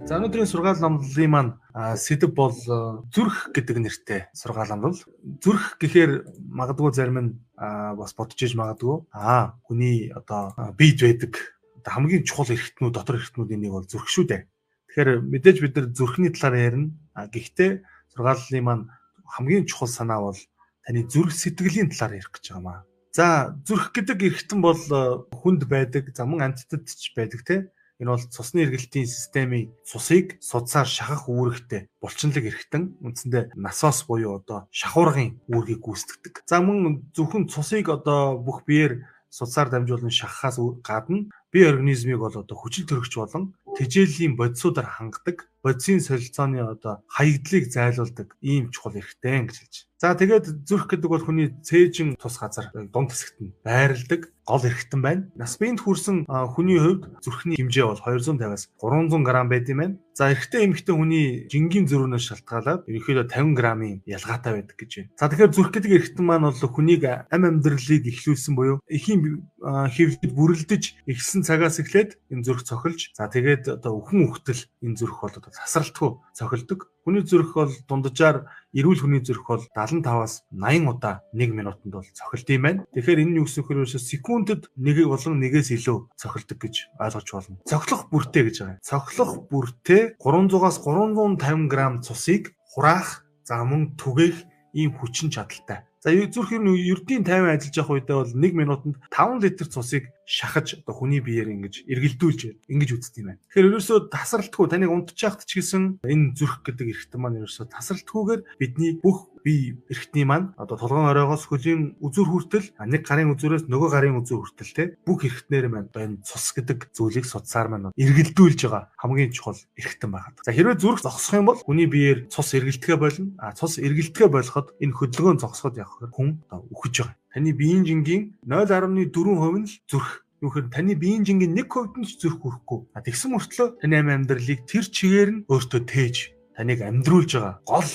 За өнөөдрийн сургаал номлолын маань сэдв бол зүрх гэдэг нэртэй сургаал номлол. Зүрх гэхээр магадгүй зарим нь бас бодож иж магадгүй. Аа хүний одоо бийд байдаг хамгийн чухал эрхтнүүд дотор эрхтнүүдийн нэг бол зүрх шүү дээ. Тэгэхээр мэдээж бид нар зүрхний талаар ярина. Гэхдээ сургааллын маань хамгийн чухал санаа бол таны зүрх сэтгэлийн талаар ярих гэж байгаа маа. За зүрх гэдэг эрхтэн бол хүнд байдаг, за мөн амьтдад ч байдаг те Энэ бол цусны эргэлтийн системийн цусыг судсаар шахах үүрэгтэй булчинлаг эрхтэн үндсэндээ насоос буюу одоо шахуургын үүргийг гүйцэтгэдэг. За мөн зөвхөн цусыг одоо бүх биеэр судсаар дамжуулан шахахаас гадна бие организмыг бол одоо хүчил төрөгч болон тэжээлийн бодисуудаар хангадаг, бодисын солилцооны одоо хаягдлыг зайлуулдаг ийм чухал эрхтэн гэж хэлж. За тэгээд зүрх гэдэг бол хүний цээжин тус газар дунд хэсэгт нь байрладаг гол эрхтэн байна. Нас биед хүрсэн хүний хувьд зүрхний хэмжээ бол 250-аас 300 г байд юм байна. За эрэгтэй эмэгтэй хүний жингийн зөрүүнөөс шалтгаалаад ерөнхийдөө 50 г-ийн ялгаатай байдаг гэж байна. За тэгэхээр зүрх гэдэг эрхтэн маань бол хүнийг ам амьдралыг эхлүүлсэн буюу эхийн хэвлэлд бүрэлдэж эхэлсэн цагаас эхлээд энэ зүрх цохилж за тэгээд одоо өхөн үхтэл энэ зүрх бол одоо тасралтгүй цохилдог. Хүний зүрх бол дунджаар эрүүл хүний зүрх бол 75-аас 80 удаа 1 минутанд бол цохилт юм байна. Тэгэхээр энэ юу гэсэн хэрэг секундэд нэг болон нэгээс илүү цохилдог гэж ойлгож болно. Цохлох бүртээ гэж байгаа. Цохлох бүртээ 300-аас 350 г цусыг хураах за мөн түгээх ийм хүчин чадалтай. За зүрх ер нь ердийн 50 ажиллаж явах үедээ бол 1 минутанд 5 литр цусыг шахаж одоо хүний биеэр ингэж эргэлдүүлж ингэж үздэг юм байна. Тэгэхээр ерөөсөө тасралтгүй таныг унтчих ч гэсэн энэ зүрх гэдэг эрхтэн маань ерөөсөө тасралтгүйгээр бидний бүх бие эрхтний маань одоо толгойн оройгоос хөлийн үзүр хүртэл нэг гарын үзүүрээс нөгөө гарын үзүүр хүртэл те бүх эрхтнэр маань одоо энэ цус гэдэг зүйлийг судсаар маань эргэлдүүлж байгаа хамгийн чухал эрхтэн байгаад. За хэрвээ зүрх зогсох юм бол хүний биеэр цус эргэлдэхэ болно. А цус эргэлдэхэ болоход энэ хөдөлгөөн зогсоход явах хүн одоо үхэж байгаа. Таны биеийн жингийн 0.4% нь л зүрх юу гэхээр таны биеийн жингийн 1% нь ч зүрх хүрэхгүй. А тэгсэн мөртлөө таны амь амьдралыг тэр чигээр нь өөртөө тээж таныг амьдруулж байгаа гол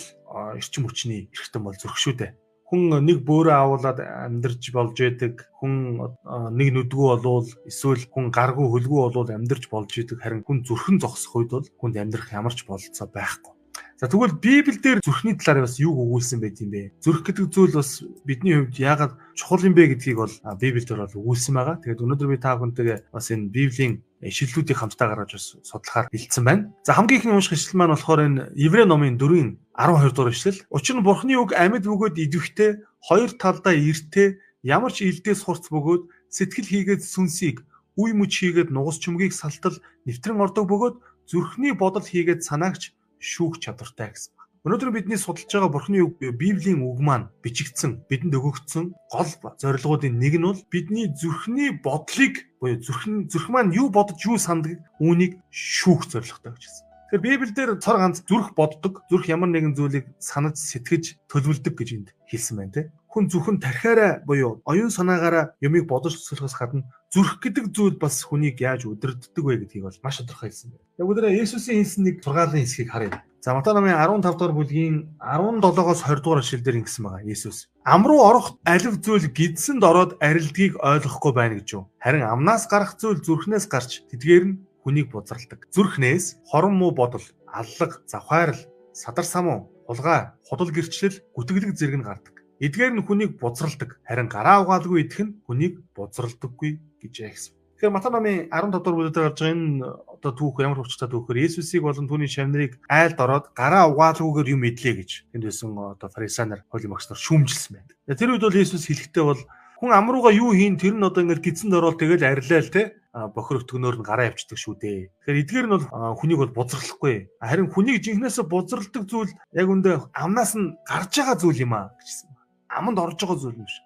эрчим хүчний эрхтэн бол зүрх шүү дээ. Хүн нэг бөөрэ авуулаад амьдарч болж байдаг. Хүн нэг нүдгүү болвол эсвэл хүн гаргүй хөлгүй болвол амьдарч болж идэг. Харин хүн зүрхэн зогсох үед бол хүнд амьдрах ямар ч болцоо байхгүй. За тэгвэл Библиэлд зүрхний талаар бас юу өгүүлсэн байт юм бэ? Зүрх гэдэг зүйл бас бидний хувьд яагаад чухал юм бэ гэдгийг бол Библиэлд бол өгүүлсэн байгаа. Тэгээд өнөөдөр би та бүхэнтэйгээ бас энэ Библийн шидлүүдийг хамтдаа гаргаж бас судлахаар бэлдсэн байна. За хамгийн ихний унших ишлэл маань болохоор энэ Еврей номын 4-ийн 12 дугаар ишлэл. Учир нь Бурхны үг амьд бөгөөд идэвхтэй хоёр талдаа эртээ ямар ч илдээс хурц бөгөөд сэтгэл хийгээд сүнсийг үе мөч хийгээд нугас чүмгийг салтал нэвтрэн ордог бөгөөд зүрхний бодол хийгээд санаагч шүүх чадвартай гэсэн. Өнөөдөр бидний судалж байгаа Бурхны үг Библийн үг маань бичигдсэн, бидэнд өгөгдсөн гол зорилгоудын нэг нь бол бидний зүрхний бодлыг буюу зүрхэн зүрх маань юу бодож юу санддаг үүнийг шүүх зорилготой гэж хэлсэн. Тэгэхээр Библиэлд цор ганц зүрх боддог, зүрх ямар нэгэн зүйлийг санаж сэтгэж төлөвлөдөг гэж энд хэлсэн байна те. Хүн зөвхөн тархиараа буюу оюун санаагаараа юмыг бодож төсөлөхөөс гадна зүрх гэдэг зүйл бас хүнийг яаж өдөрддөг вэ гэдгийг бол маш тодорхой хэлсэн. Яг өдрөө Есүсийн хэлсэн нэг сургаалын хэсгийг харъя. За Матай номын 15 дугаар бүлгийн 17-оос 20 дугаар ишлэл дээр ингэсэн байгаа Есүс. Ам руу орох алив зүйл гидсэнд ороод арилдгийг ойлгохгүй байна гэж юу. Харин амнаас гарах зүйл зүрхнээс гарч тэдгээр нь хүнийг бузралдаг. Зүрхнээс хорон муу бодол, аллаг, завхаарл, садар самуу, хулгай, худал гэрчлэл, гүтгэлэг зэрэг нь гардаг. Эдгээр нь хүнийг бузралдаг. Харин гараа угаалгүй идэх нь хүнийг бузралдаггүй гэж яагсан. Тэгэхээр Матай номын 15 дугаар бүлэгт гарч байгаа энэ одоо түүх ямар хүчтэй түүхээр Есүсийг болон түүний шавнырыг айлд ороод гараа угаалгүйгээр юм идлээ гэж энд байсан одоо фарисеан нар хуулийн багш нар шүүмжилсэн байдаг. Тэр үед бол Есүс хэлэхдээ бол хүн амрууга юу хийн тэр нь одоо ингээд гидсэнд ороод тэгэл арилаа л те бохир өтгөнөөр нь гараа явчихдаг шүү дээ. Тэгэхээр эдгээр нь бол хүнийг бол бузралахгүй. Харин хүнийг жинхнээсээ бузралдаг зүйл яг үндэ амнаас нь гарч байгаа зүйл юм а гэжсэн аманд орж байгаа зүйл юм биш.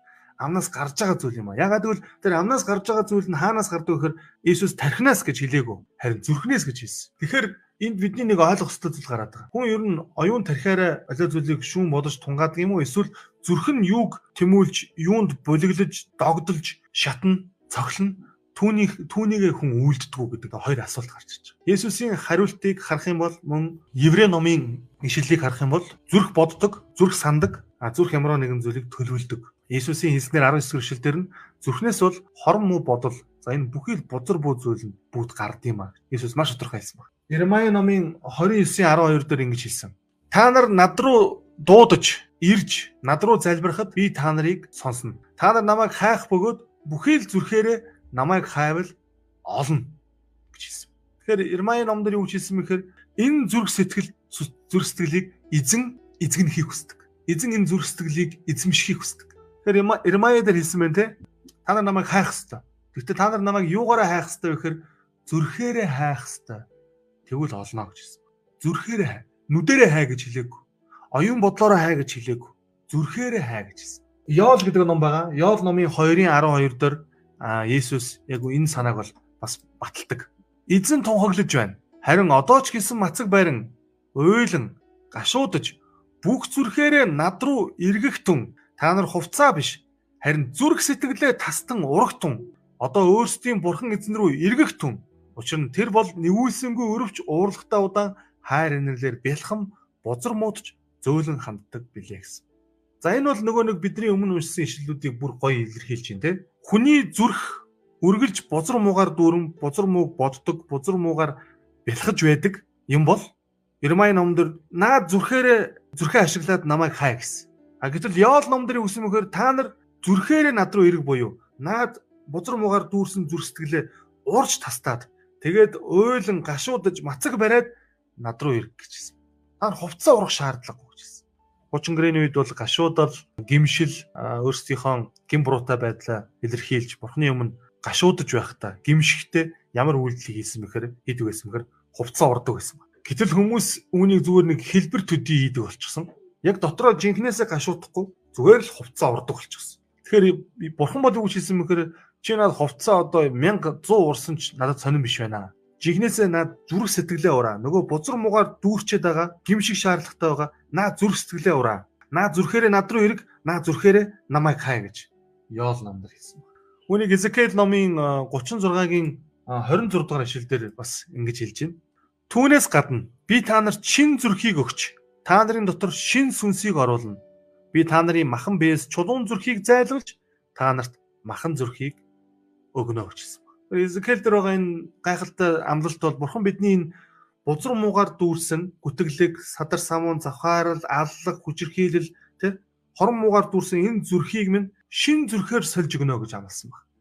Амнаас гарч байгаа зүйл юм а. Ягаад гэвэл тэр амнаас гарч байгаа зүйл нь хаанаас гардаг гэхээр Иесус тархинаас гэж хэлээгүү. Харин зүрхнээс гэж хэлсэн. Тэгэхээр энд бидний нэг ойлгох ёстой зүйл гараад байгаа. Хүн ер нь оюун тархиараа аливаа зүйлийг шүүн бодож тунгаадаг юм уу? Эсвэл зүрх нь юуг тэмүүлж, юунд болиглож, догдолж, шатна, цоглоно түүнийг түүнийгээ хүн үйлддэг гэдэг хоёр асуулт гарч ирж байгаа. Есүсийн хариултыг харах юм бол мөн Еврей номын ишлэлийг харах юм бол зүрх боддог, зүрх сандаг, а зүрх ямар нэгэн зүйлийг төлөвлөдөг. Есүсийн хэлснээр 19 дэх эшлэлдэр нь зүрхнээс бол хорон муу бодол за энэ бүхий л бузар буу зүйл нь бүгд гард юм а. Есүс маш тодорхой хэлсэн баг. Ирмая номын 29:12 дээр ингэж хэлсэн. Та нар над руу дуудаж, ирж, над руу залбирахад би та нарыг сонсно. Та нар намайг хайх бөгөөд бүхий л зүрхээрээ намайг хайвал олно гэж хэлсэн. Тэгэхээр Ирмая номдэр юу хэлсэн мэхээр энэ зүрх сэтгэл зүрх сэтгэлийг эзэн эзэгнэхийг хүсдэг. Эзэн энэ зүрх сэтгэлийг эзэмшихийг хүсдэг. Тэгэхээр Ирмая дээр хэлсэн байна те. Та нар намайг хайх ёстой. Гэхдээ та нар намайг юугаараа хайх ёстой вэ гэхээр зүрхээрээ хайх ёстой тэгвэл олно гэж хэлсэн. Зүрхээрээ хай. Нүдэрээ хай гэж хэлээгүй. Оюун бодлороо хай гэж хэлээгүй. Зүрхээрээ хай гэж хэлсэн. Йоол гэдэг ном байгаа. Йоол номын 2-ын 12 дээр Есүс яг энэ санааг бол бас баталдаг. Эзэн тунхаглаж байна. Харин одоо ч гэсэн мацаг байран уйлан гашуудаж бүх зүрхээрээ над руу эргэхтэн та нар хувцаа биш харин зүрх сэтгэлээ тастан урагтун одоо өөрсдийн бурхан эзэн рүү эргэхтэн Учир нь тэр бол нэгүүлсэнгүй өрөвч уурлагтаа удаан хайр инэрлэр бэлхэм бузар муудж зөөлөн ханддаг билээ гэсэн. За энэ бол нөгөө нэг бидний өмнө уншсан ишлэлүүдийг бүр гоё илэрхийлж байна те. Хүний зүрх үргэлж бузар муугаар дүүрэн бузар мууг боддог, бузар муугаар бэлхэж байдаг юм бол Ирмай номдэр наад зүрхээрээ зүрхээ ашиглаад намайг хай гэсэн. А гэтэл Яол номдэрийн үсмэхээр та нар зүрхээрээ над руу эрг буюу наад бузар муугаар дүүрсэн зүрх сэтгэлээ уурж тастаад Тэгээд уйлан гашуудаж мацаг бариад над руу ирэх гэж хэлсэн. Та хувцас урах шаардлагагүй гэж хэлсэн. Хучингрэний үед бол гашуудал гимшил өөрсдийнхөө гим буруутай байдлаа илэрхийлж бурхны өмнө гашуудаж байхдаа гимшихтэй ямар үйлдэл хийсэн бэхээр хийдэг байсан бэхээр хувцас урдаг байсан. Гэтэл хүмүүс үүнийг зүгээр нэг хэлбэр төдий хийдэг болчихсон. Яг дотроо жинхнээсээ гашуудахгүй зүгээр л хувцас урдаг болчихсон. Тэгэхээр бурхан бол юу гэж хэлсэн бэхээр Чи надад хувцаа одоо 1100 урсан ч надад сонирн биш байна. Жигнэсээ над зүрх сэтгэлээ ураа. Нөгөө бузар муугаар дүүрчээд байгаа гимшиг шаардлагатай байгаа. Наа зүрх сэтгэлээ ураа. Наа зүрхээрээ над руу эрг, наа зүрхээрээ намайг хай гэж Йоол намдар хэлсэн. Үүнийг Эзекиэл номын 36-гийн 26 дугаар ишлэл дээр бас ингэж хэлж байна. Түүнээс гадна би та нарт шин зүрхийг өгч та нарын дотор шин сүнсийг оруулна. Би та нарын махан бээс чулуун зүрхийг зайлуулж та нарт махан зүрхийг өгнө гэжсэн байна. Эзекиэл дээр байгаа энэ гайхалтай амлалт бол бурхан бидний энэ бузар муугаар дүүрсэн гүтгэлэг, садар самуун, завхаарл, аллах, хүчирхийлэл тэр хорон муугаар дүүрсэн энэ зүрхийг минь шин зүрхээр сольж өгнө гэж амласан байна.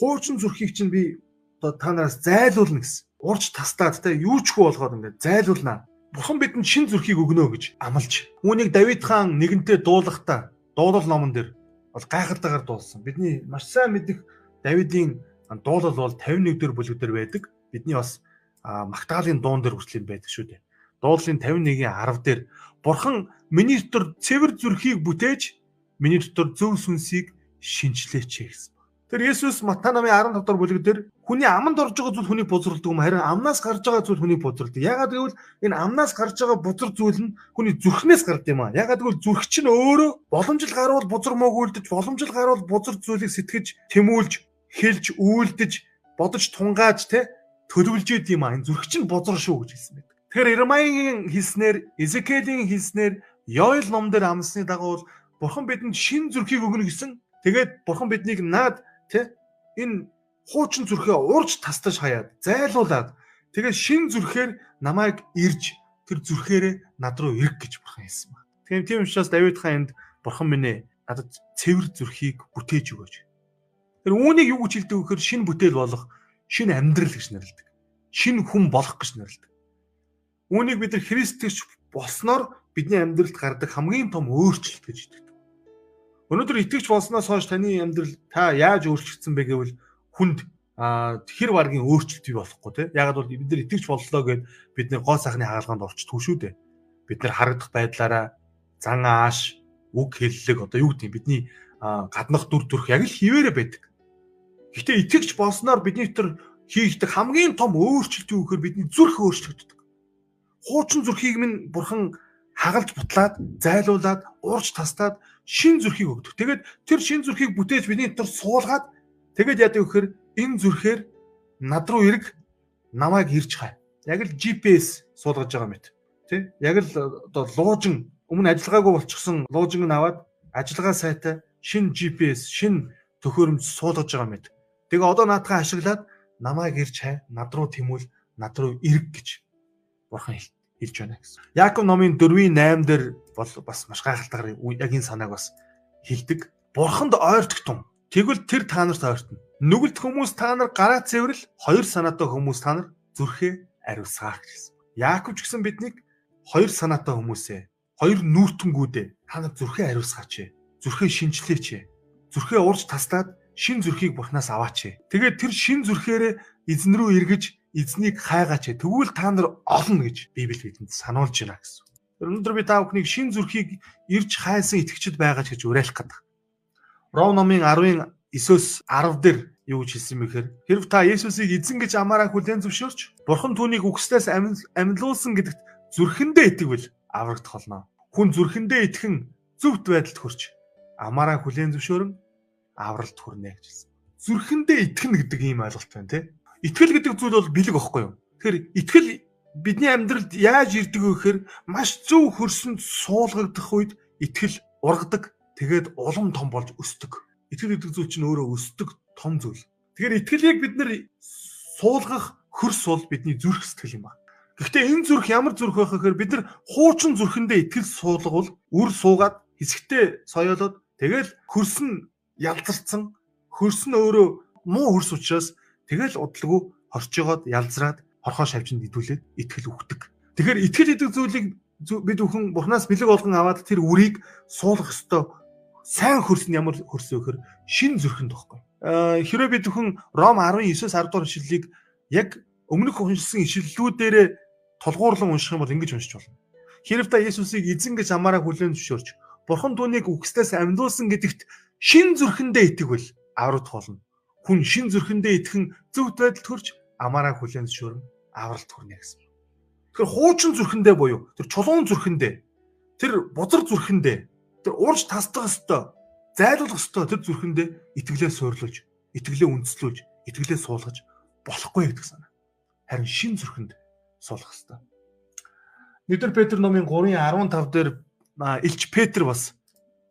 Хуучин зүрхийг чинь би одоо та нараас зайлуулна гэсэн. Урж тастаад те юу ч хөө болгоод ингээд зайлуулнаа. Бурхан бидэнд шин зүрхийг өгнө гэж амлаж. Үүнийг Давид хаан нэгэнтээ дуулахдаа дуулал номон дээр бол гайхалтайгаар дуулсан. Бидний маш сайн мэдих Давидын дуулал бол 51 дэх бүлэг дээр байдаг. Бидний бас Магдалины дуун дээр хүртэл байдаг шүү дээ. Дуулалын 51-ийн 10 дээр Бурхан миний дотор цэвэр зүрхийг бүтээж миний дотор зөв сүнсийг шинчлээч гэсэн. Тэр Есүс Матай намын 15 дахь бүлэг дээр хүний аманд орж байгаа зүйл хүнийг бузралдаг юм харин амнаас гарч байгаа зүйл хүнийг бузралдаг. Ягаад гэвэл энэ амнаас гарч байгаа бузар зүйл нь хүний зүрхнээс гардаг юм аа. Ягаад гэвэл зүрх чинь өөрөө боломжил гарвал бузар мууг үлдэж, боломжил гарвал бузар зүйлийг сэтгэж, тэмүүлж, хэлж үйлдэж бодож тунгааж те төлөвлөж идэв юм аа энэ зүрх чинь бозор шүү гэж хэлсэн байдаг. Тэгэхээр Ирмаягийн хэлснээр Эзекелийн хэлснээр Йоэл ном дээр амсны дагуу бол Бурхан бидэнд шин зүрхийг өгнө гэсэн. Тэгээд Бурхан биднийг наад те энэ хуучин зүрхээ урж тастаж хаяад зайлуулад тэгээд шин зүрхээр намайг ирж тэр зүрхээрээ над руу ирэх гэж Бурхан хэлсэн байна. Тийм тийм учраас Давид хаан энд Бурхан минь ээ надад цэвэр зүрхийг бүтээж өгөөч Тэр үүнийг юу гэж хэлдэг вэ гэхээр шин бүтээл болох, шин амьдрал гэж нэрлэдэг. Шин хүн болох гэж нэрлэдэг. Үүнийг бид нар христч болсноор бидний амьдралд гардаг хамгийн том өөрчлөлт гэж хэлдэг. Өнөөдөр итгэж болсноос хойш таны амьдрал та яаж өөрчлөгдсөн бэ гэвэл хүнд хэр варгийн өөрчлөлт бий болохгүй тийм. Ягаад бол бид нар итгэж боллоо гэд бид нар гоо сайхны хаалганд орчтгүй шүү дээ. Бид нар харагдах байдлаараа зан ааш, үг хэллэг одоо юу гэдэг бидний гаднах дүр төрх яг л хിവэрэ байдаг. Гэтэ итгэж болсноор бидний төр хийгдэх хамгийн том өөрчлөлт юу гэхээр бидний зүрх өөрчлөгддөг. Хуучин зүрхийг минь бурхан хагалж бутлаад, зайлуулад, уурж тастаад шин зүрхийг өгдөг. Тэгээд тэр шин зүрхийг бүтээж бидний дотор суулгаад тэгээд яадаг вэхээр энэ зүрхээр над руу эрг намайг ирж хай. Яг л GPS суулгаж байгаа мэт. Тэ? Яг л одоо луужин өмнө ажиллагаагүй болчихсон луужинг нь аваад ажиллагаа сайтай шин GPS, шин төхөөрөмж суулгаж байгаа мэт. Тэгээ одоо наатахаа ашиглаад намайг ирж хай, над руу тэмүүл, над руу ирэг гэж Бурхан хэлж байна гэсэн. Яаков номын 4-8 дээр бол бас маш гайхалтайгаар яг энэ санааг бас хэлдэг. Бурханд ойртох тун. Тэгвэл тэр та нарт ойртно. Нүгэлт хүмүүс та нар гараа цэвэрл хоёр санаатай хүмүүс та нар зүрхээ ариусгаар гэсэн. Яаков ч гэсэн биднийг хоёр санаатай хүмүүсээ хоёр нүүртэнгүүдээ та нар зүрхээ ариусгаач. Зүрхээ шинчлээч. Зүрхээ урж таслаад шин зүрхийг бурхнаас аваач. Тэгээд тэр шин зүрхээрээ эзэн рүү эргэж эзнийг хайгаач. Тэгвэл та нар олно гэж Библи бидэнд сануулж байна гэсэн. Өнөөдөр би та бүхнийг шин зүрхийг ирж хайсан итгэгчд байгаач гэж уриалах гэдэг. Ром номын 10-ын 9-өөс 10 дээр юу гэж хэлсэн бэхээр хэрв та Есүсийг эзэн гэж амаараа хүлээн зөвшөөрч бурхан түүнийг үгслээс амьдлуулсан гэдэгт зүрхэндээ итгэвэл аврагдах болно. Хүн зүрхэндээ итгэн зөвхт байдалд хүрч амаараа хүлээн зөвшөөрөн авралт хүрнэ гэж хэлсэн. Зүрхэндээ итгэнэ гэдэг ийм ойлголт байна тий. Итгэл гэдэг зүйл бол бэлэг аахгүй юу? Тэгэхээр итгэл бидний амьдралд яаж ирдэг вэ гэхээр маш зөв хөрсөнд суулгагдах үед итгэл ургадаг, тэгээд улам том болж өсдөг. Итгэл гэдэг зүйл чинь өөрөө өсдөг том зүйл. Тэгэхээр итгэлийг бид нэр суулгах хөрс бол бидний зүрх сэтгэл юм байна. Гэхдээ энэ зүрх ямар зүрх байх гэхээр бид нар хуучин зүрхэндээ итгэл суулгавал үр суугаад хэсэгтээ соёолоод тэгэл хөрс нь ялзарсан хөрс нь өөрөө муу хөрс учраас тэгэл удалгүй хорч жоод ялзраад хорхоо шавжинд идүүлээд итгэл өгдөг. Тэгэхээр итгэл гэдэг зүйлийг бид бүхэн Бурханаас бэлэг болгон аваад тэр үрийг суулгах ёстой. Сайн хөрс нь ямар хөрс вэ гэхээр шин зүрхэнд тоххой. Хэрвээ бид бүхэн Ром 19-с 10 дугаар ишлэлийг яг өмнөх уншсан ишлэлүүдээр толгуурлан унших юм бол ингэж уншиж болно. Хэрв та Есүсийг эзэн гэж амаараа хүлээн зөвшөөрч Бурхан түүнийг үгслээс амьдуулсан гэдэгт шин зүрхэндээ итгэвэл аврагдах болно. Хүн шин зүрхэндээ итгэн зөвхт байдалд төрж амаараа хүлээн зөвшөөрн авралт хүрнэ гэсэн. Тэгэхээр хуучин зүрхэндээ буюу тэр чулуун зүрхэндээ тэр бузар зүрхэндээ тэр урж тасдах ёстой зайлуулах ёстой тэр зүрхэндээ итгэлээ суйрлуулж итгэлээ үндэслүүлж итгэлээ суулгаж болохгүй гэдэг санаа. Харин шин зүрхэнд суулгах ёстой. Нэгдүгээр Петр номын 3:15 дээр Илч Петр бас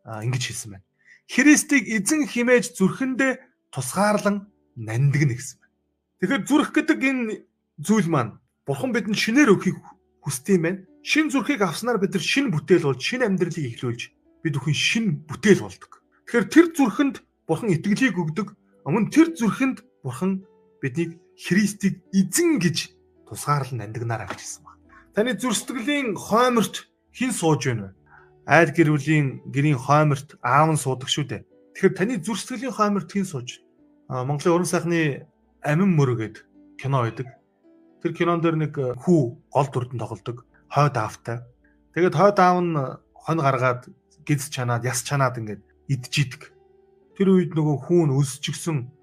ингэж хэлсэн байна. Христийг эзэн химээж зүрхэндээ тусгаарлан нандгна гэсэн байна. Тэгэхээр зүрх гэдэг энэ зүйл маань Бурхан бидэнд шинээр өгөхийг хүсдэг юм байна. Шин зүрхийг авснаар бид нар шин бүтээл болж, шин амьдралыг эхлүүлж бид бүхэн шин бүтээл болдог. Тэгэхээр тэр зүрхэнд Бурхан итгэлийг өгдөг. Өмнө тэр зүрхэнд Бурхан биднийг Христийг эзэн гэж тусгаарлан нандинараа гэж хэлсэн байна. Таны зүрх сэтгэлийн хойморт хэн сууж байна вэ? айл гэр бүлийн гэрийн хойморт аав нь суудаг шүү дээ. Тэгэхээр таны зүрх сэтгэлийн хойморт хэн сууж? Монголын уран сайхны амин мөрөгэд кино байдаг. Тэр кинон дээр нэг хүү гол дүрдэн тоглодог. Хойд аавтай. Тэгээд хойд аав нь хон гаргаад гиз чанаад яс чанаад ингээд идчихийдэг. Тэр үед нөгөө хүүн өсчихсэн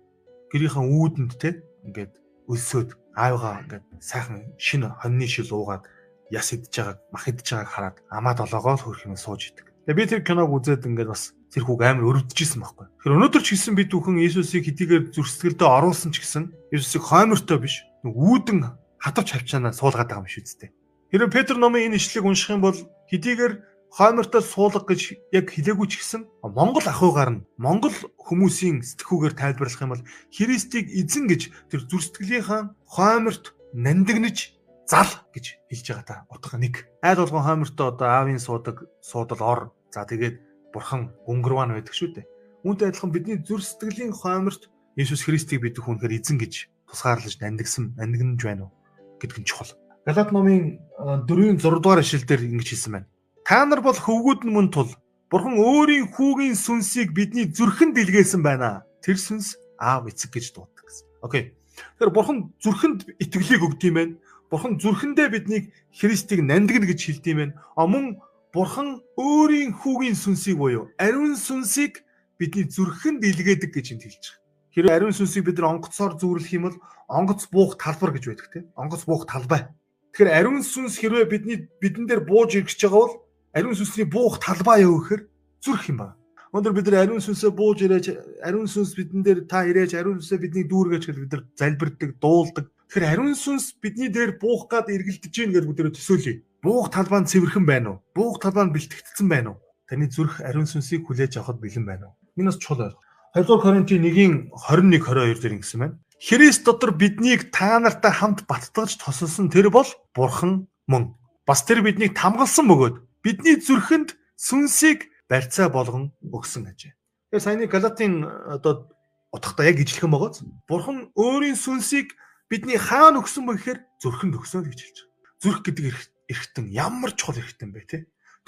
гэрийнхэн үүдэнд те ингээд өссөд аавгаа ингээд сайхан шинэ хоньны шил уугаад яс идж байгааг мах идж байгааг хараад амаа долоогоо л хөрх юм сууж идэг. Тэгээ би тэр киног үзээд ингээд бас тэр хүүг амар өрөвдөжсэн байхгүй. Тэгэхээр өнөөдөр ч гэсэн бид бүхэн Иесусыг хэдийгээр зүрхсэтгэлдээ оруулсан ч гэсэн Иесусыг хоймортой биш үүдэн хатавч хавчаанаа суулгаад байгаа юм шүү дээ. Хэрэв Петр номын энэ ишлэгийг унших юм бол хэдийгээр хоймортой суулга гэж яг хэлээгүй ч гэсэн Монгол ахуйгаар нь Монгол хүмүүсийн сэтгүүгээр тайлбарлах юм бол Христийг эзэн гэж тэр зүрсэтгэлийнхэн хойморт нандинаж зал гэж хэлж байгаа та утга нэг. Айл болгон хоймортой одоо аавын суудаг суудал ор. За тэгээд бурхан өнгөрван байдаг шүү дээ. Үүнтэй адилхан бидний зүр сэтгэлийн хойморт Иесус Христийг бид хүнхээр эзэн гэж тусгаарлаж нандинсан нандинж байна уу гэдг нь чухал. Галат номын 4-ийн 6 дугаар ишлэлдэр ингэж хэлсэн байна. Та нар бол хөвгүүд нь мөн тул Бурхан өөрийн хүүгийн сүнсийг бидний зүрхэнд илгээсэн байна. Тэр сүнс аав эцэг гэж дууддаг гэсэн. Окей. Тэгэхээр Бурхан зүрхэнд итгэлийг өгд юм байна. Бурхан зүрхэндээ биднийг Христийг нандгна гэж хэлдэг юм байна. А мөн Бурхан өөрийн хүүгийн сүнсийг буюу ариун сүнсийг бидний зүрхэнд илгээдэг гэж энд хэлж байгаа. Хэрвээ ариун сүнсийг бид нар онгоцоор зүүрлэх юм бол онгоц буух талбар гэж байдаг тийм. Онгоц буух талбай. Тэгэхээр ариун сүнс хэрвээ бидний бидэн дээр бууж гэж байгаа бол ариун сүнсний буух талбай юу гэхээр зүрх юм байна. Өнөөдөр бид нар ариун сүнсээ бууж ирээж ариун сүнс бидэн дээр та ирээж ариун сүнсээ бидний дүүргэж гэж бид нар залбирдаг, дуулдаг. Тэгэхээр ариун сүнс бидний дээр буух гад эргэлдэж гин гэж бүгдээ төсөөлье. Буух талбай нь цэвэрхэн байна уу? Буух талбай нь бэлтгэгдсэн байна уу? Таны зүрх ариун сүнсийг хүлээж авахд бэлэн байна уу? Энэ бас чухал ойлголт. 2 Коринтын 1-ийн 21 22 дээр ингэсэн байна. Христ дотор биднийг та нартай хамт баттгаж тосолсон тэр бол Бурхан мөн бас тэр биднийг тамгалсан бөгөөд бидний зүрхэнд сүнсийг барьцаа болгон өгсөн ажээ. Тэгэхээр саяны Галатын одоо утгатай яг ижлэх юм байгаа. Бурхан өөрийн сүнсийг бидний хаана өгсөн бэ гэхээр зүрхэнд өгсөн гэж хэлж байгаа. Зүрх гэдэг эрхтэн ямар чухал эрхтэн бэ те?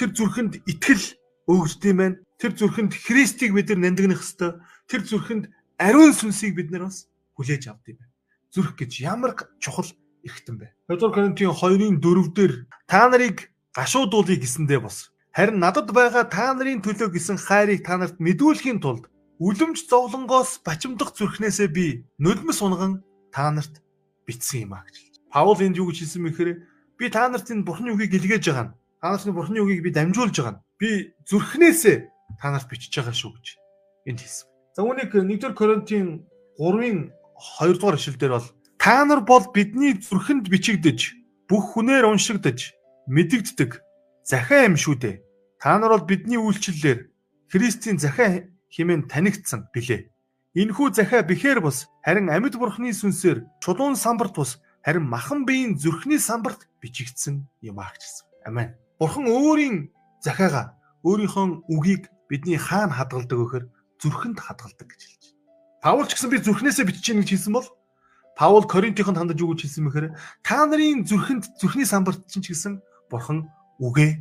Тэр зүрхэнд итгэл өгддөм байх. Тэр зүрхэнд Христийг бид нар нандинах хэвээр. Тэр зүрхэнд ариун сүнсийг бид нар бас хүлээж авдаг юм. Зүрх гэж ямар чухал эрхтэн бэ? 2 Коринтын 2-ын 4-дэр та нарыг гашуудуулъя гэсэндээ бос. Харин надад байгаа та нарын төлөө гисэн хайрыг та нарт мэдүүлэхийн тулд үлэмж зовлонгоос бачимдах зүрхнээсээ би нулимс унган та нарт бичсэн юм а гэж. Паул энд юу гэж хэлсэн мэхээр би та нарт энэ бурхны үгийг илгээж байгаа нь. Та нарт бурхны үгийг би дамжуулж байгаа нь. Би зүрхнээсээ та нарт бичиж байгаа шүү гэж энд хэлсэн. За үүнийг 1-р Коринтын 3-ын 2 дугаар ишлэлдэр бол та нар бол бидний зүрхэнд бичигдэж бүх хүнээр уншигдаж мэдэгддэг захиа юм шүү дээ. Та нар бол бидний үйлчлэлээр Христийн захиа хэмээн танигдсан билээ. Энэхүү захиа бэхээр бус харин амьд бурхны сүнсээр чулуун самбарт бус харин махан биеийн зүрхний самбарт бичигдсэн юм аа гэсэн. Амен. Бурхан өөрийн захиагаа өөрийнхөө үгийг бидний хаана хадгалдаг вэхээр зүрхэнд хадгалдаг гэж хэлж байна. Паул ч гэсэн би зүрхнээсээ бичиж гин гэж хэлсэн бол Паул Коринтыхонд хандаж юу гэж хэлсэн мэхээр та нарын зүрхэнд зүрхний самбарт чинь ч гэсэн бурхан үгээ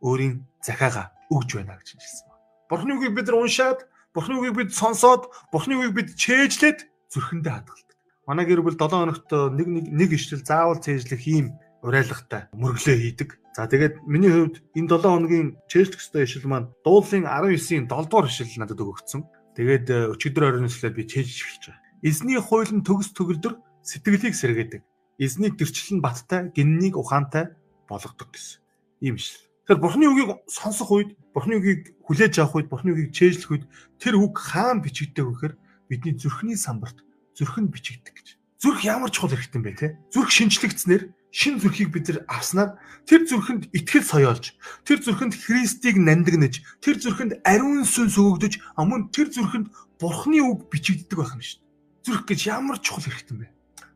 өөрийн захиагаа өгж байна гэж хэлсэн. Бурхны үгийг бид нар уншаад, Бурхны үгийг бид сонсоод, Бурхны үгийг бид чэйжлээд зүрхэндээ хадгалдаг. Манай гэр бүл 7 хоногт нэг нэг нэг ишлэл заавал цээжлэх ийм уриалгатай мөрөглөө хийдэг. За тэгээд миний хувьд энэ 7 хоногийн чэйжлэх ёстой ишлэл маань дуулын 19-ийн 7 дугаар ишлэл надад өгөгдсөн. Тэгээд э, өчигдөр оройн ишлэл би чэйжлэх эхэлж байгаа. Эзний хуйлын төгс төгөлдөр сэтгэлийг сэргээдэг. Эзний төрчлөн баттай, гиннийг ухаантай болгодог гэсэн ийм шил. Тэгэхээр Бурхны үгийг сонсох үед, Бурхны үгийг хүлээж авах үед, Бурхны үгийг чэйжлэх үед тэр үг хаана бичигддэг вэ гэхээр бидний зүрхний самбарт зүрхэнд бичигддэг гэж. Зүрх ямар чухал хэрэгтэй юм бэ те? Зүрх шинжлэгдснээр шин зүрхийг бид нар авснаар тэр зүрхэнд итгэл соёолж, тэр зүрхэнд Христийг нандинаж, тэр зүрхэнд ариун сүнс өгөгдөж, амун тэр зүрхэнд Бурхны үг бичигддэг байх нь шүү дээ. Зүрх гэж ямар чухал хэрэгтэй юм бэ?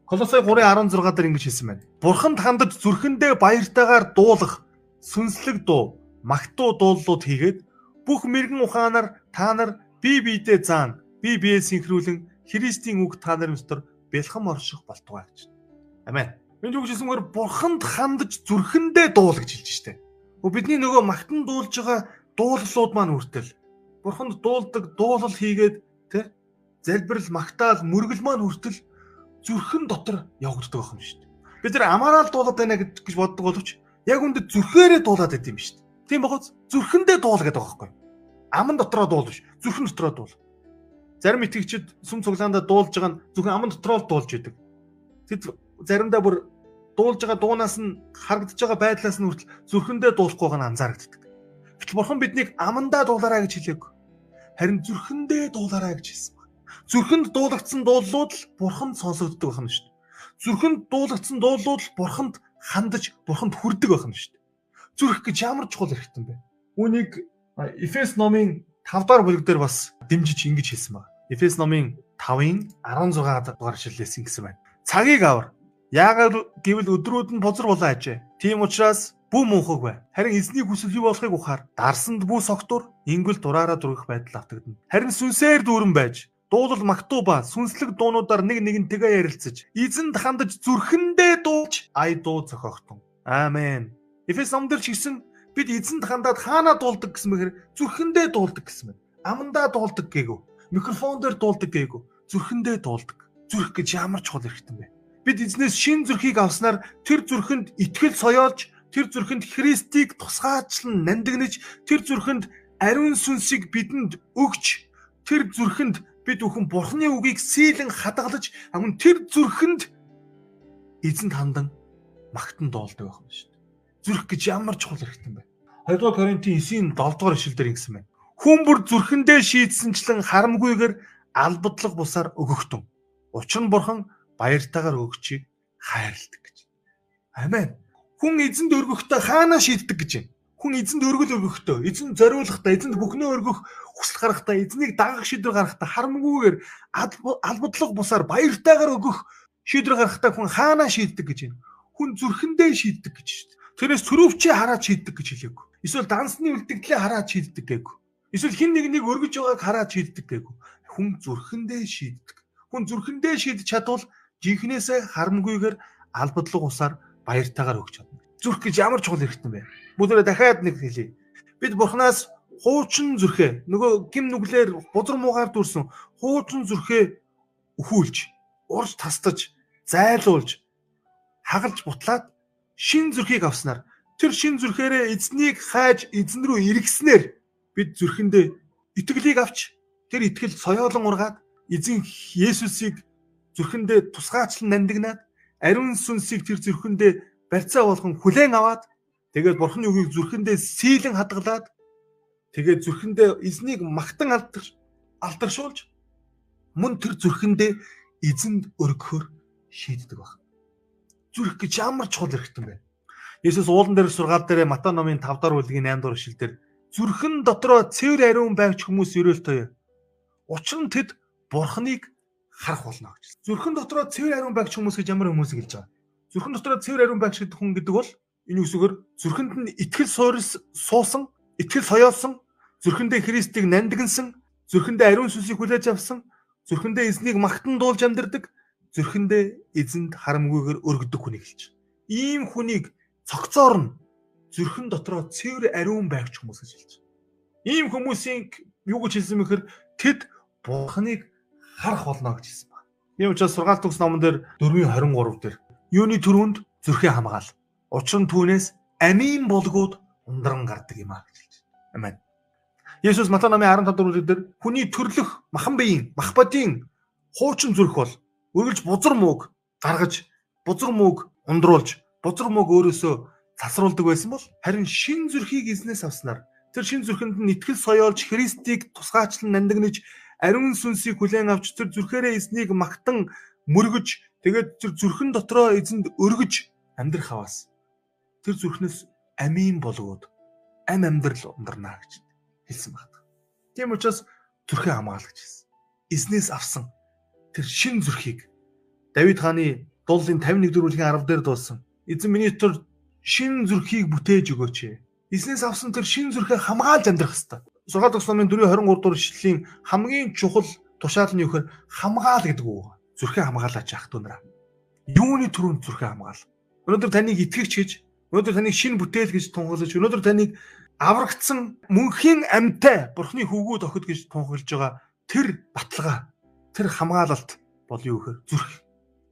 Колосай 3:16 дээр ингэж хэлсэн байна. Бурханд хандаж зүрхэндээ баяртайгаар дуулах сүнслэг дуу, магтуу дуулууд хийгээд бүх мэрэгэн ухаанаар та нар бие биедээ заан, бие биеэ синхруулан Христийн үг та нарын дотор бэлхэн орших болтугай гэж. Амен. Энд юу гэжсэнгээр бурханд хандаж зүрхэндээ дуул гэж хэлж штэ. Бидний нөгөө магтан дуулж байгаа дууллууд маань хүртэл бурханд дуулдаг дуулал хийгээд тэ залбирал магтаал мөргөл маань хүртэл зүрхэн дотор явагддаг юм дээ. Бид нар амаараа дуулаад байна гэж боддог боловч яг үндэ зүрхээрээ дуулаад байт юм дээ. Тийм бахуц зүрхэндээ дуул гэдэг байгаа байхгүй. Аман дотроо дуул биш. Зүрхэн дотроо дуул. Зарим итгэгчид сүм цуглаандаа дуулж байгаа нь зөвхөн аман дотроо дуулж идэг. Тэд заримдаа бүр дуулж байгаа дуунаас нь харагдаж байгаа байдлаас нь хүртэл зүрхэндээ дуулахгүй байгаа нь анзаарэгддэг. Гэтэл бурхан биднийг амандаа дуулаарай гэж хэлээг. Харин зүрхэндээ дуулаарай гэж хэлсэн байна. Зүрхэнд дуулагдсан дуулууд л бурханд сонсогддог байна шүү дээ. Зүрхэнд дуулагдсан дуулууд л бурханд хандаж бурханд хүрдэг байх нь шүү дээ. Зүрх гэж ямар чухал хэрэгтэй юм бэ? Үүнийг Эфес номын 5 дахь бүлэг дээр бас дэмжиж ингэж хэлсэн байна. Эфес номын 5-ын 16 дугаар ишлэлээс ингэсэн байна. Цагийг авар. Яагаад гэвэл өдрүүд нь бузар болоо ажээ. Тийм учраас бүү мөнхөг бай. Харин эзний хүсэл юу болохыг ухаар. Дарсанд бүү согтур, ингэл дураараа дүрэх байдал автагдана. Харин сүнсээр дүүрэн байж дуулал магтуу ба сүнслэг дуунуудаар нэг нэгнтэйгээ ярилцаж эзэнд хандаж зүрхэндээ дуулж ай дуу зохиогтун. Аамен. Эфес номдэр чигсэн бид эзэнд хандаад хаанаа дуулдаг гэсэн мэхээр зүрхэндээ дуулдаг гэсэн байна. Амандаа дуулдаг гээгүү. Микрофон дээр дуулдаг гээгүү. Зүрхэндээ дуулдаг. Зүрх гэж ямар чухал хэрэгтэй бэ? Бид эзнээс шин зүрхийг авснаар тэр зүрхэнд итгэл соёолж, тэр зүрхэнд Христийг тусгаачлан нандинаж, тэр зүрхэнд ариун сүнсийг бидэнд өгч, тэр зүрхэнд бид бүхэн бурхны үгийг сийлэн хадгалж амун тэр зүрхэнд эзэнд хандан магтан доолдог байх юм шүү дээ. Зүрх гэж ямар чухал хэрэгтэй юм бэ? 2 дугаар Коринтын 9-ийн 7 дугаар ишлэлдэр ингэсэн байна. Хүн бүр зүрхэндээ шийдсэнчлэн харамгүйгээр албадлаг бусаар өгөхтөн. Учир нь бурхан баяртайгаар өгчийг хайрладаг гэж. Амен. Хүн эзэнд өргөхдөө хаанаа шийддэг гэж байна хүн эзэнд өргөл өргөхдөө эзэнд зориулахдаа эзэнд бүхнээ өргөх хүсэл гаргахдаа эзнийг дагах шийдвэр гаргахдаа харамгүйгээр албадлаг бусаар баяртайгаар өгөх шийдвэр гаргахдаа хүн хаанаа шийддэг гэж байна. Хүн зүрхэндээ шийддэг гэж шүү дээ. Тэрнээс төрөвчөө хараад шийддэг гэж хэлээгүй. Эсвэл дансны үлдэгдлээ хараад шийддэг гээгүү. Эсвэл хин нэг нэг өргөж байгааг хараад шийддэг гээгүү. Хүн зүрхэндээ шийддэг. Хүн зүрхэндээ шийдэж чадвал жинхнээсээ харамгүйгээр албадлаг усаар баяртайгаар өгч чадна. Зүрх гэж ямар чухал хэрэгтэй бэ? Бүгдээ дахиад нэг хэлье. Бид бурхнаас хуучин зүрхээ нөгөө гим нүглэр бузар муугаар дүрсэн хуучин зүрхээ өхүүлж, урж тастаж, зайлуулж, хагалж бутлаад шин зүрхийг авснаар тэр шин зүрхээрээ эзнийг хайж эзэн рүү эргэснээр бид зүрхэндээ итгэлийг авч тэр итгэл соёолон ургаад эзэн Есүсийг зүрхэндээ тусгаачлан нандинаад ариун сүнсийг тэр зүрхэндээ барьцаа болгон хүлээн аваад тэгээд бурхны үгийг зүрхэндээ сийлэн хадгалаад тэгээд зүрхэндээ эзнийг магтан алдаршуулж мөн тэр зүрхэндээ эзэнд өргөхөөр шийддэг баг. Зүрх гэж ямар чухал хэрэгтэй бэ? Есүс уулан дээр сургаал дээр Матай номын 5 дахь бүлгийн 8 дугаар ишлэлдэр зүрхэн дотроо цэвэр ариун байгч хүмүүс өрөөлтөй. Учир нь тэд бурхныг харах болно гэж. Зүрхэн дотроо цэвэр ариун байгч хүмүүс гэж ямар хүмүүсийг хэлж байгаа. Зүрхэн дотроо цэвэр ариун байгч гэдэг хүн гэдэг бол энэ үсгээр зүрхэнд нь итгэл суусан, итгэл соёолсон, зүрхэндээ Христийг нандинсан, зүрхэндээ ариун сүнсийг хүлээж авсан, зүрхэндээ эзнийг магтан дуулж амьдардаг, зүрхэндээ эзэнд харамгүйгээр өргөдөг хүнийг хэлж. Ийм хүнийг цогцоор нь зүрхэн дотроо цэвэр ариун байгч хүмүүс гэж хэлж. Ийм хүмүүсийн юу гэж хэлсэн мэхээр тэд бурхныг харах болно гэж хэлсэн байна. Тийм учраас сургаалт төгс номон дээр 4:23 дээр юуны төрөнд зүрхээ хамгаал. Учир нь түүнээс амийн болгоод ундран гардаг юм а гэж хэлж. Амен. Есүс Матай намын 15 дугаар дээр хүний төрлөх махан биеийн мах бодийн хуучин зүрх бол үргэлж бузар мууг гаргаж бузар мууг ундруулж бузар мууг өөрөөсөө засруулдаг байсан бол харин шин зүрхийг эзнээс авснаар тэр шин зүрхэнд нь итгэл соёолж Христийг тусгаачлан нандинаж ариун сүнсийг хүлээн авч тэр зүрхээрээ эзнийг магтан мөргөж тэгээд тэр зүрхэн дотроо эзэнд өргөж амьдрах хаваас тэр зүрхнээс амийн болгоод ам амьдрал ундарна гэж хэлсэн байна. Тийм учраас зүрхээ хамгаал гэж хэлсэн. Эзнээс авсан тэр шин зүрхийг Давид хааны дуулын 51 дөрвөлгийн 10 дээр дуулсан. Эзэн миний дотор шин зүрхийг бүтээж өгөөч. Эзнээс авсан тэр шин зүрхээ хамгаалж амьдрах хэрэгтэй. Сургаал төгс номын 4:23 дугаар ишлэлийн хамгийн чухал тушаал нь юу гэхээр хамгаал гэдэг үг. Зүрхээ хамгаалаач ах дүүнраа. Юуны төрөнд зүрхээ хамгаал. Өнөөдөр таныг итгэгч гэж, өнөөдөр таныг шин бүтээл гэж тунхаглаж, өнөөдөр таныг аврагдсан мөнхийн амьтай бурхны хөвгүүд охид гэж тунхаглаж байгаа тэр баталгаа тэр хамгаалалт бол юу гэхээр зүрх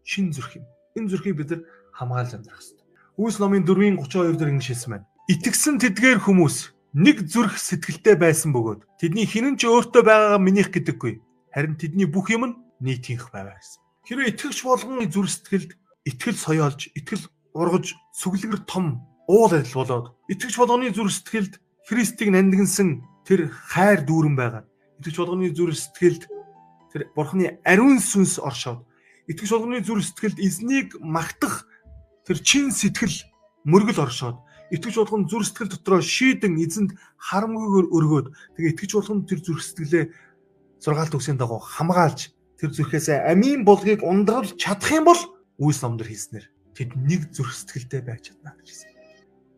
шин зүрх юм. Энэ зүрхийг бид нар хамгаалж амьдрах хэрэгтэй. Үүс номын 4-ийн 32 дээр ингэж хэлсэн байна. Итгэсэн тэдгээр хүмүүс нэг зүрх сэтгэлтэй байсан бөгөөд тэдний хинэн ч өөртөө байгаагаа минийх гэдэггүй. Харин тэдний бүх юм нь нийтийнх байваа гэсэн. Хэрвээ итгэгч болгон зүрх сэтгэлд итгэл соёолж, итгэл ургаж, сүглэгэр том уул адил болоод итгэж болгоны зүрх сэтгэлд Христийг нандинсан тэр хайр дүүрэн байгаа. Итгэж болгоны зүрх сэтгэлд тэр Бурхны ариун сүнс оршоод итгэж болгоны зүрх сэтгэлд эзнийг магтах тэр чин сэтгэл мөргөл оршоод итгэж болгон зүрх сэтгэл дотроо шийдэн эзэнд харамгүйгээр өргөөд тэгээ итгэж болгон тэр зүрх сэтгэлээ сургаалт үгсийн дагуу хамгаалж тэр зүрхээс амийн болгыг ундруулж чадах юм бол үйлс номдор хийснээр тэд нэг зүрх сэтгэлтэй байж чадна гэж хэлсэн.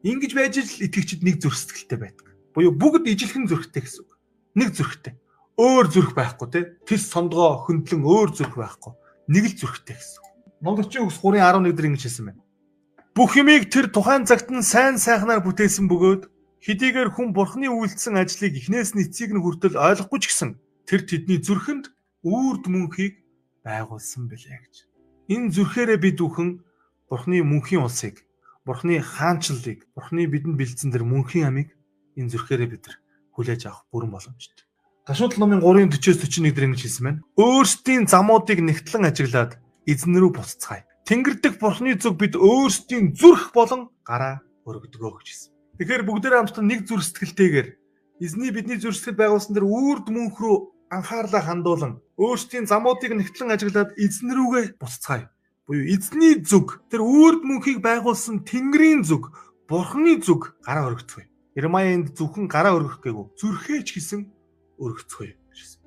Ингиж байж л итгэгчид нэг зүрх сэтгэлтэй байдаг. Буюу бүгд ижилхэн зүрхтэй гэсэн үг. Нэг зүрхтэй. Өөр зүрх байхгүй те. Тис сондгоо хөндлөн өөр зүрх байхгүй. Нэг л зүрхтэй гэсэн. Номлогчийн үгс 3:11 дээр ингэж хэлсэн байна. Бүх юмыг тэр тухайн цагт нь сайн сайхнаар бүтээсэн бөгөөд хэдийгээр хүн бурхны үйлдэлсэн ажлыг эхнээс нь эцэг нь хүртэл ойлгохгүй ч гэсэн тэр тэдний зүрхэнд үрд мөнхийг байгуулсан билээ гэж. Энэ зүрхээрээ бид бүхэн бурхны мөнхийн улсыг Бурхны хаанчлалыг, Бурхны бидэнд бэлдсэн тэр мөнхийн амийг энэ зүрхээрээ бид хүлээж авах бүрэн боломжтой. Гашууд номын 3:40-с 41 дээр ингэж хэлсэн байна. Өөрсдийн замуудыг нэгтлэн ажиглаад эзэн рүү буцацгаая. Тэнгэр дэх Бурхны зүг бид өөрсдийн зүрх болон гараа өргөдгөө гэж хэлсэн. Тэгэхээр бүгдээрээ хамтдаа нэг зүрх сэтгэлтэйгээр эзний бидний зүрх сэтгэл байгуулсан тэр үрд мөнх рүү анхаарлаа хандуулан өөрсдийн замуудыг нэгтлэн ажиглаад эзэн рүүгээ буцацгаая буюу эзний зүг тэр үрд мөнхийг байгуулсан Тэнгэрийн зүг Бурхны зүг гараа өргөцгөө. Ирмаянд зөвхөн гараа өргөх гээгүй зүрхээч гэсэн өргөцгөө.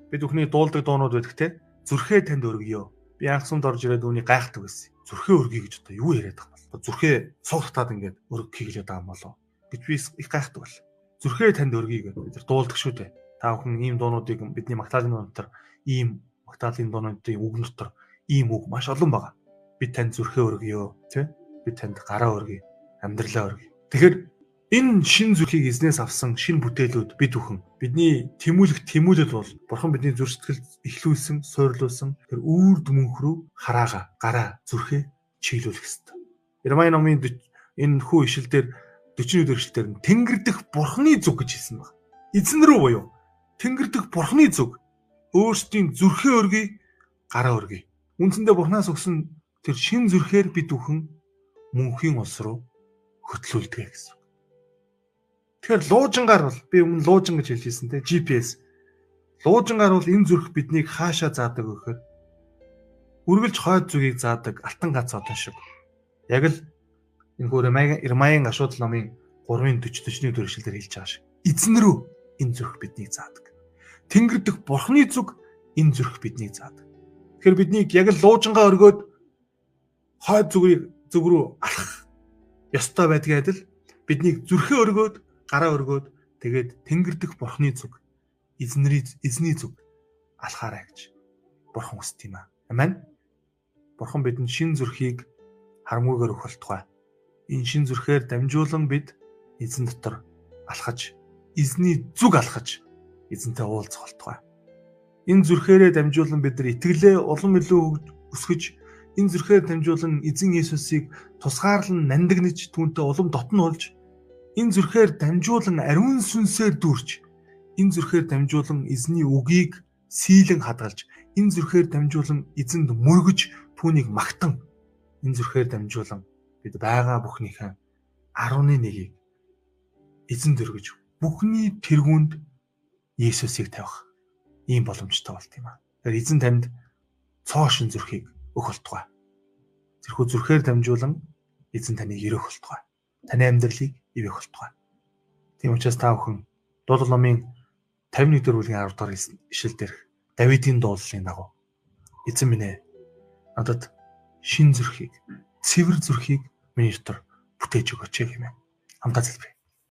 Бид бүхний дуулдаг дуунууд байдаг те зүрхээ танд өргөё. Би анхсамд орж ирээд үүнийг гайхдаг байсан. Зүрхээ өргөё гэж одоо юу яриад байгаа юм зүрхээ суугатаад ингээд өрг хийглээд байгаа юм болоо гэж би их гайхдаг бол. Зүрхээ танд өргөе гэдэг бид дуулдаг шүү дээ. Та бүхэн ийм дуунуудыг бидний магтаалын дуун дотор ийм магтаалын дуунуудын үг дотор ийм үг маш олон байгаа. Би танд зүрхээ өргөё, тий? Би танд гараа өргөе, амьдралаа өргөе. Тэгэхээр энэ шин зүрхийг эзнээс авсан шин бүтээлүүд бид бүхэн бидний тэмүүлэх тэмүүлэл бол бурхан бидний зүрх сэтгэл ихлүүлсэн, суйрлуулсан тэр үүр дүмөнх рүү хараага, гараа, зүрхээ чиглүүлэх ёстой. Ирмай номын энэ хүү ишил дээр 40 өдөр ишил дээр тэнгэр дэх бурханы зүг гэж хэлсэн байна. Эзэн рүү буюу тэнгэр дэх бурханы зүг өөрсдийн зүрхээ өргөе, гараа өргөе. Үндсэндээ бурхнаас өгсөн тэр шин зүрхээр бид бүхэн мөнхийн улс руу хөтлүүлдэг гэсэн. Тэгэхээр луужингаар бол би өмнө луужин гэж хэлжсэн те GPS. Луужингаар бол энэ зүрх биднийг хаашаа заадаг гэхээр үргэлж хойд зүгийг заадаг алтан гац одон шиг. Яг л энэ хөр Ирмаян ашуудл номын 3-ын 40 41 дөрөв шилдэр хэлж байгаа шиг. Эзэн рүү энэ зүрх биднийг заадаг. Тэнгэр дэх бурхны зүг энэ зүрх биднийг заадаг. Тэгэхээр биднийг яг л луужингаа өргөөд хойд зүгийг зүг рүү алах ёстой байдгийн адил биднийг зүрхээ өргөөд гараа өргөөд тэгээд тэнгэр дэх бурхны зүг эзний эзний зүг алхаарай гэж бурхан хүсдэг юм аа. Амен. Бурхан бидэнд шин зүрхийг харамгүйгээр өгөх тухай. Энэ шин зүрхээр дамжуулан бид эзэн дотор алхаж, эзний зүг алхаж эзэнтэй уулзах болтугай. Энэ зүрхээрээ дамжуулан бид нар итгэлээ улам илүү өсгөж, энэ зүрхээр дамжуулан эзэн Есүсийг тусгаарлан нандинаж түүнтэй улам дотн болж энэ зүрхээр дамжуулан ариун сүнсээр дүүрч энэ зүрхээр дамжуулан эзний үгийг сийлэн хадгалж энэ зүрхээр дамжуулан эзэнд мөргөж түүнийг магтан энэ зүрхээр дамжуулан бид байгаа бүхнийхээ 11-ийг эзэн дөргөж бүхний тэргуунд Есүсийг тавих ийм боломжтой болт юм аа. Тэгэхээр эзэн танд цоошин зүрхийг өгөх болтугай. Тэрхүү зүрхээр дамжуулан эзэн таныг өрөх болтугай. Таны амьдралыг ивэх болтугай. Тийм учраас та бүхэн дуулал номын 51 дэх бүлгийн 10 дахь ишлэл дээрх Давидын дуулалын дагуу эзэн минь ээ надад шин зүрхийг, цэвэр зүрхийг миний дотор бүтээж өгөөч гэмээр хамтаа залбирая.